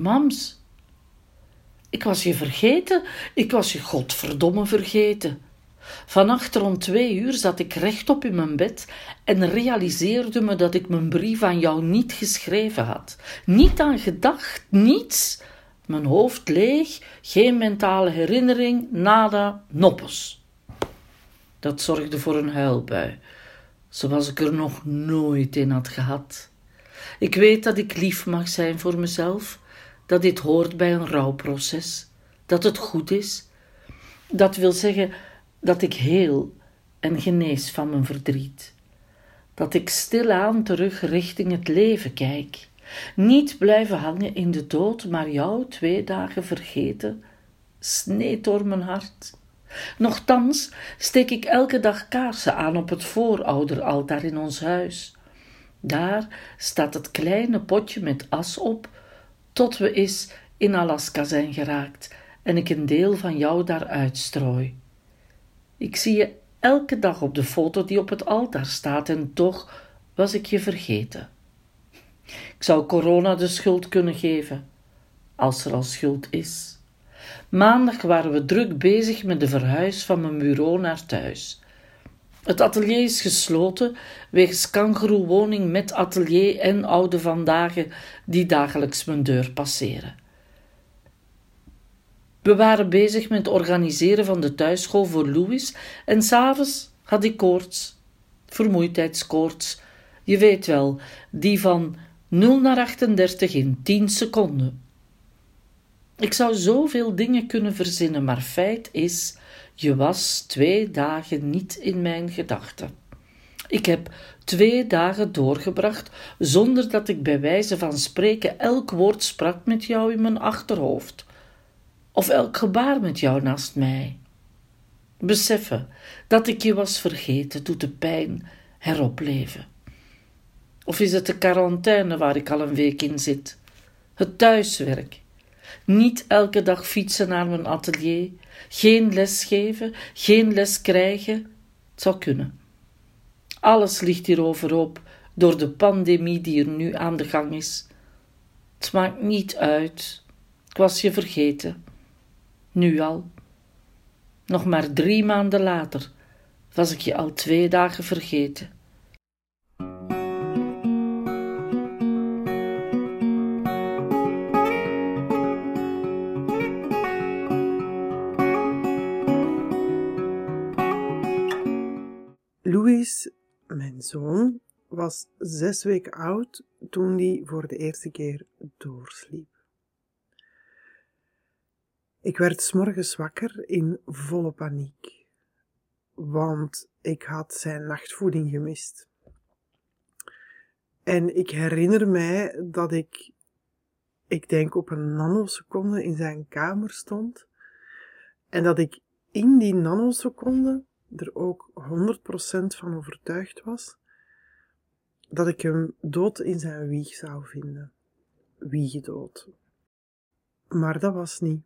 Mams, ik was je vergeten, ik was je godverdomme vergeten. Vannacht rond twee uur zat ik rechtop in mijn bed en realiseerde me dat ik mijn brief aan jou niet geschreven had. Niet aan gedacht, niets. Mijn hoofd leeg, geen mentale herinnering, nada, noppes. Dat zorgde voor een huilbui, zoals ik er nog nooit in had gehad. Ik weet dat ik lief mag zijn voor mezelf, dat dit hoort bij een rouwproces, dat het goed is. Dat wil zeggen dat ik heel en genees van mijn verdriet. Dat ik stilaan terug richting het leven kijk. Niet blijven hangen in de dood, maar jou twee dagen vergeten, sneed door mijn hart. Nochtans steek ik elke dag kaarsen aan op het voorouderaltaar in ons huis. Daar staat het kleine potje met as op, tot we eens in Alaska zijn geraakt en ik een deel van jou daar uitstrooi. Ik zie je elke dag op de foto die op het altaar staat en toch was ik je vergeten. Ik zou corona de schuld kunnen geven, als er al schuld is. Maandag waren we druk bezig met de verhuis van mijn bureau naar thuis. Het atelier is gesloten wegens kangeroewoning met atelier en oude vandaag die dagelijks mijn deur passeren. We waren bezig met het organiseren van de thuisschool voor Louis en s'avonds had ik koorts, vermoeidheidskoorts. Je weet wel, die van 0 naar 38 in 10 seconden. Ik zou zoveel dingen kunnen verzinnen, maar feit is, je was twee dagen niet in mijn gedachten. Ik heb twee dagen doorgebracht zonder dat ik bij wijze van spreken elk woord sprak met jou in mijn achterhoofd of elk gebaar met jou naast mij. Beseffen dat ik je was vergeten doet de pijn heropleven. Of is het de quarantaine waar ik al een week in zit? Het thuiswerk. Niet elke dag fietsen naar mijn atelier, geen les geven, geen les krijgen. Het zou kunnen. Alles ligt hierover op door de pandemie die er nu aan de gang is. Het maakt niet uit. Ik was je vergeten. Nu al. Nog maar drie maanden later was ik je al twee dagen vergeten. Zoon, was zes weken oud toen hij voor de eerste keer doorsliep. Ik werd s'morgens wakker in volle paniek, want ik had zijn nachtvoeding gemist. En ik herinner mij dat ik, ik denk op een nanoseconde in zijn kamer stond en dat ik in die nanoseconde er ook 100% van overtuigd was dat ik hem dood in zijn wieg zou vinden. Wiegedood. Maar dat was niet.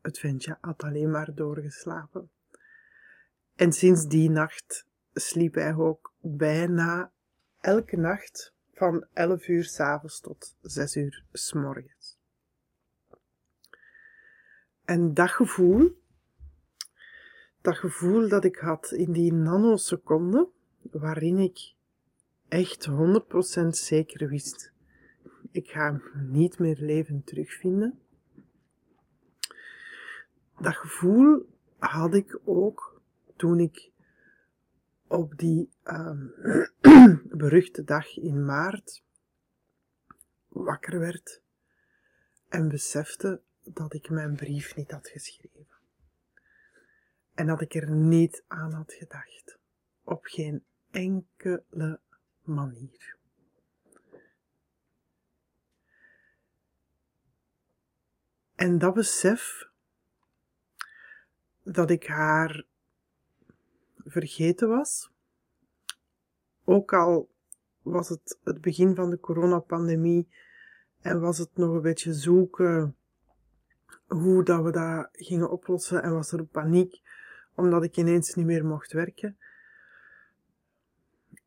Het ventje had alleen maar doorgeslapen. En sinds die nacht sliep hij ook bijna elke nacht van 11 uur s'avonds tot 6 uur s morgens. En dat gevoel, dat gevoel dat ik had in die nanoseconde, waarin ik echt 100% zeker wist, ik ga niet meer levend terugvinden, dat gevoel had ik ook toen ik op die um, beruchte dag in maart wakker werd en besefte dat ik mijn brief niet had geschreven. En dat ik er niet aan had gedacht. Op geen enkele manier. En dat besef dat ik haar vergeten was. Ook al was het het begin van de coronapandemie en was het nog een beetje zoeken hoe dat we dat gingen oplossen en was er paniek omdat ik ineens niet meer mocht werken.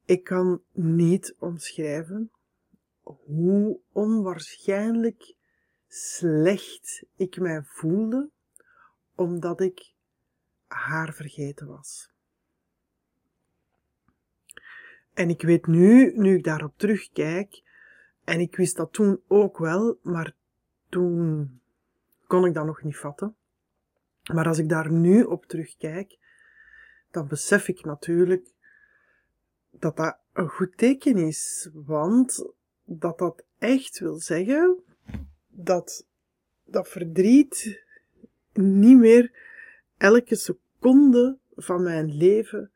Ik kan niet omschrijven hoe onwaarschijnlijk slecht ik mij voelde, omdat ik haar vergeten was. En ik weet nu, nu ik daarop terugkijk, en ik wist dat toen ook wel, maar toen kon ik dat nog niet vatten. Maar als ik daar nu op terugkijk, dan besef ik natuurlijk dat dat een goed teken is. Want dat dat echt wil zeggen dat dat verdriet niet meer elke seconde van mijn leven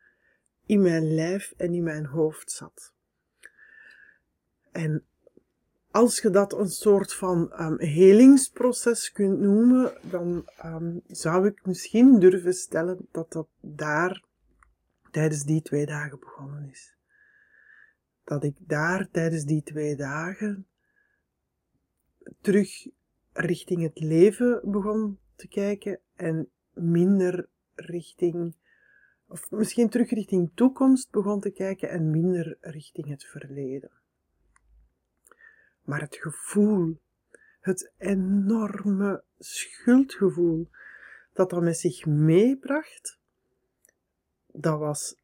in mijn lijf en in mijn hoofd zat. En als je dat een soort van um, helingsproces kunt noemen, dan um, zou ik misschien durven stellen dat dat daar tijdens die twee dagen begonnen is. Dat ik daar tijdens die twee dagen terug richting het leven begon te kijken en minder richting, of misschien terug richting toekomst begon te kijken en minder richting het verleden. Maar het gevoel, het enorme schuldgevoel dat dat met zich meebracht, dat was,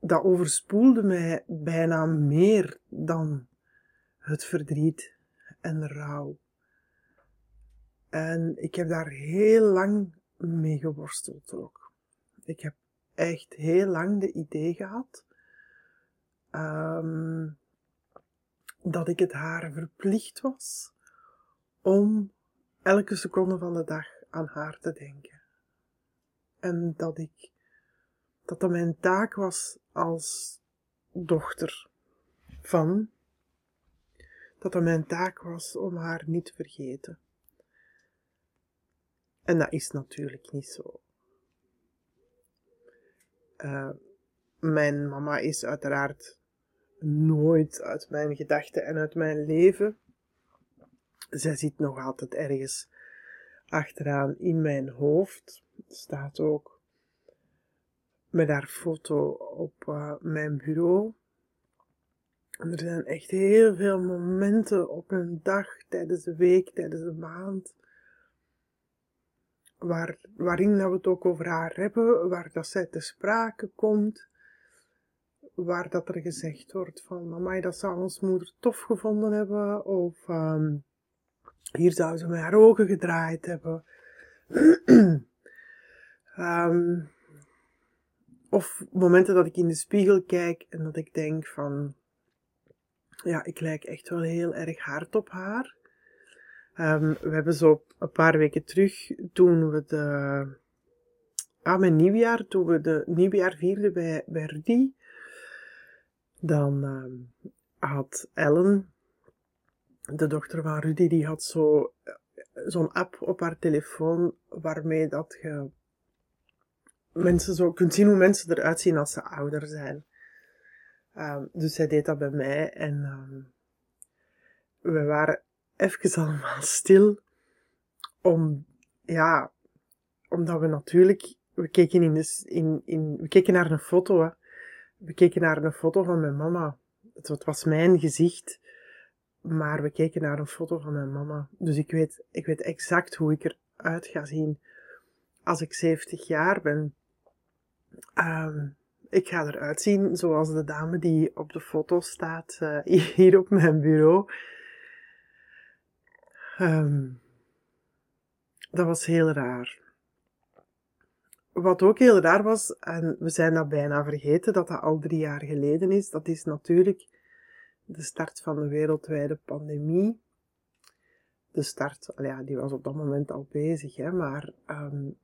dat overspoelde mij bijna meer dan het verdriet en rouw. En ik heb daar heel lang mee geworsteld ook. Ik heb echt heel lang de idee gehad um, dat ik het haar verplicht was om elke seconde van de dag aan haar te denken. En dat ik, dat dat mijn taak was als dochter van, dat dat mijn taak was om haar niet te vergeten. En dat is natuurlijk niet zo. Uh, mijn mama is uiteraard nooit uit mijn gedachten en uit mijn leven. Zij zit nog altijd ergens achteraan in mijn hoofd. Staat ook met haar foto op uh, mijn bureau. En er zijn echt heel veel momenten op een dag, tijdens de week, tijdens de maand, waar, waarin dat we het ook over haar hebben, waar dat zij te sprake komt, waar dat er gezegd wordt van, mama, dat zou ons moeder tof gevonden hebben, of um, hier zou ze met haar ogen gedraaid hebben. um, of momenten dat ik in de spiegel kijk en dat ik denk van, ja, ik lijk echt wel heel erg hard op haar. Um, we hebben zo een paar weken terug, toen we de, ah, mijn nieuwjaar, toen we de nieuwjaar vierden bij, bij Rudy, dan um, had Ellen, de dochter van Rudy, die had zo, zo'n app op haar telefoon waarmee dat je mensen zo kunt zien hoe mensen eruit zien als ze ouder zijn. Um, dus zij deed dat bij mij en um, we waren even allemaal stil. Om, ja, omdat we natuurlijk, we keken, in de, in, in, we keken naar een foto. We keken naar een foto van mijn mama. Het, was mijn gezicht. Maar we keken naar een foto van mijn mama. Dus ik weet, ik weet exact hoe ik eruit ga zien als ik 70 jaar ben. Um, ik ga eruit zien zoals de dame die op de foto staat uh, hier op mijn bureau. Um, dat was heel raar. Wat ook heel raar was, en we zijn dat bijna vergeten, dat dat al drie jaar geleden is, dat is natuurlijk de start van de wereldwijde pandemie. De start, ja, die was op dat moment al bezig, hè, maar um,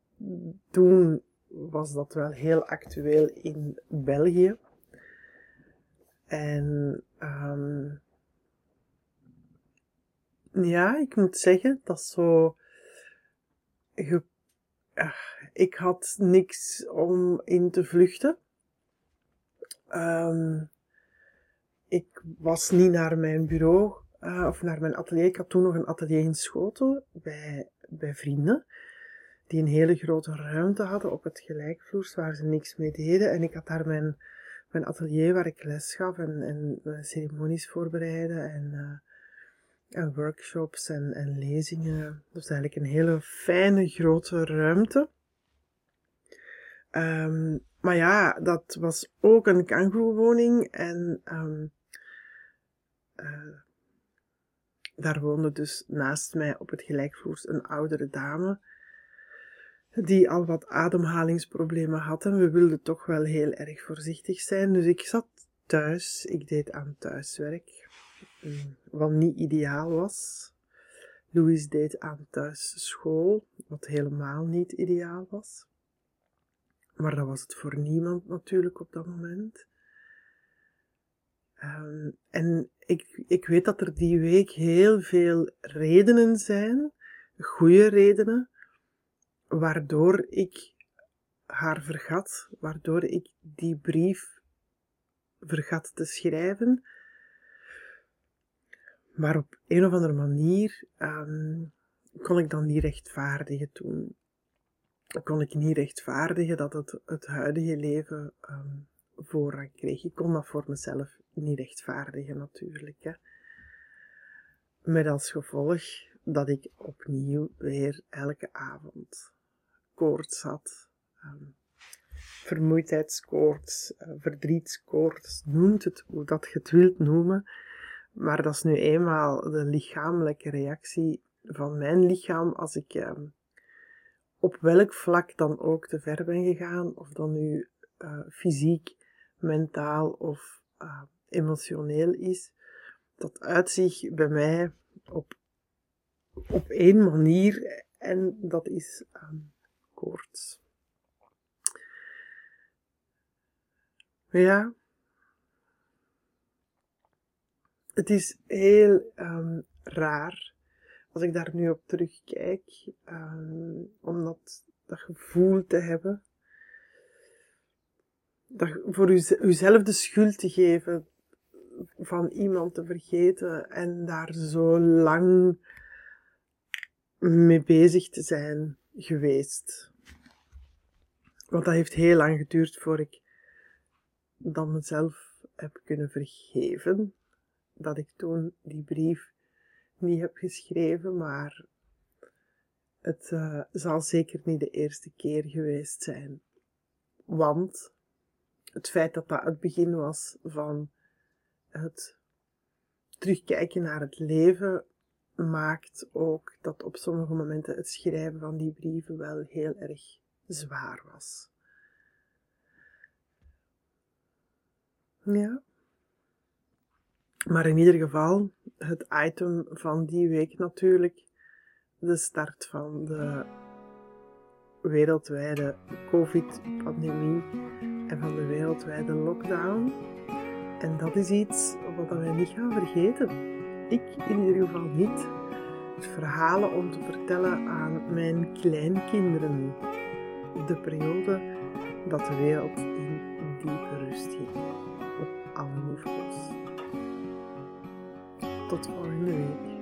toen was dat wel heel actueel in België. En um, ja, ik moet zeggen, dat zo. Uh, ik had niks om in te vluchten. Um, ik was niet naar mijn bureau uh, of naar mijn atelier. Ik had toen nog een atelier in Schoten bij, bij vrienden. Die een hele grote ruimte hadden op het gelijkvloers waar ze niks mee deden. En ik had daar mijn, mijn atelier waar ik les gaf en, ceremonies voorbereidde en uh, en workshops en, en lezingen. Dus eigenlijk een hele fijne grote ruimte. Ehm, maar ja, dat was ook een kangoeroewoning en um, daar woonde dus naast mij op het gelijkvloers een oudere dame die al wat ademhalingsproblemen had en we wilden toch wel heel erg voorzichtig zijn. Dus ik zat thuis, ik deed aan thuiswerk, wat niet ideaal was. Louis deed aan thuisschool, wat helemaal niet ideaal was. Maar dat was het voor niemand natuurlijk op dat moment. Um, en ik, ik weet dat er die week heel veel redenen zijn, goede redenen, waardoor ik haar vergat, waardoor ik die brief vergat te schrijven. Maar op een of andere manier um, kon ik dan niet rechtvaardigen toen. Kon ik niet rechtvaardigen dat het, het huidige leven um, voorrang kreeg. Ik kon dat voor mezelf niet rechtvaardigen natuurlijk. Hè. Met als gevolg dat ik opnieuw weer elke avond koorts had. Um, vermoeidheidskoorts, uh, verdrietskoorts, noemt het hoe dat je het wilt noemen. Maar dat is nu eenmaal de lichamelijke reactie van mijn lichaam als ik um, op welk vlak dan ook te ver ben gegaan, of dan nu uh, fysiek, mentaal of uh, emotioneel is. Dat uitzicht bij mij op, op één manier en dat is um, koorts. Ja. Het is heel um, raar als ik daar nu op terugkijk, um, om dat, dat gevoel te hebben. Dat, voor uzelf de schuld te geven van iemand te vergeten en daar zo lang mee bezig te zijn geweest. Want dat heeft heel lang geduurd voor ik dan mezelf heb kunnen vergeven. Dat ik toen die brief niet heb geschreven, maar het uh, zal zeker niet de eerste keer geweest zijn. Want het feit dat dat het begin was van het terugkijken naar het leven maakt ook dat op sommige momenten het schrijven van die brieven wel heel erg zwaar was. Ja. Maar in ieder geval, het item van die week natuurlijk, de start van de wereldwijde COVID-pandemie en van de wereldwijde lockdown. En dat is iets wat wij niet gaan vergeten. Ik in ieder geval niet. Verhalen om te vertellen aan mijn kleinkinderen. De periode dat de wereld in diepe rust ging. Op alle niveaus. Tot volgende week.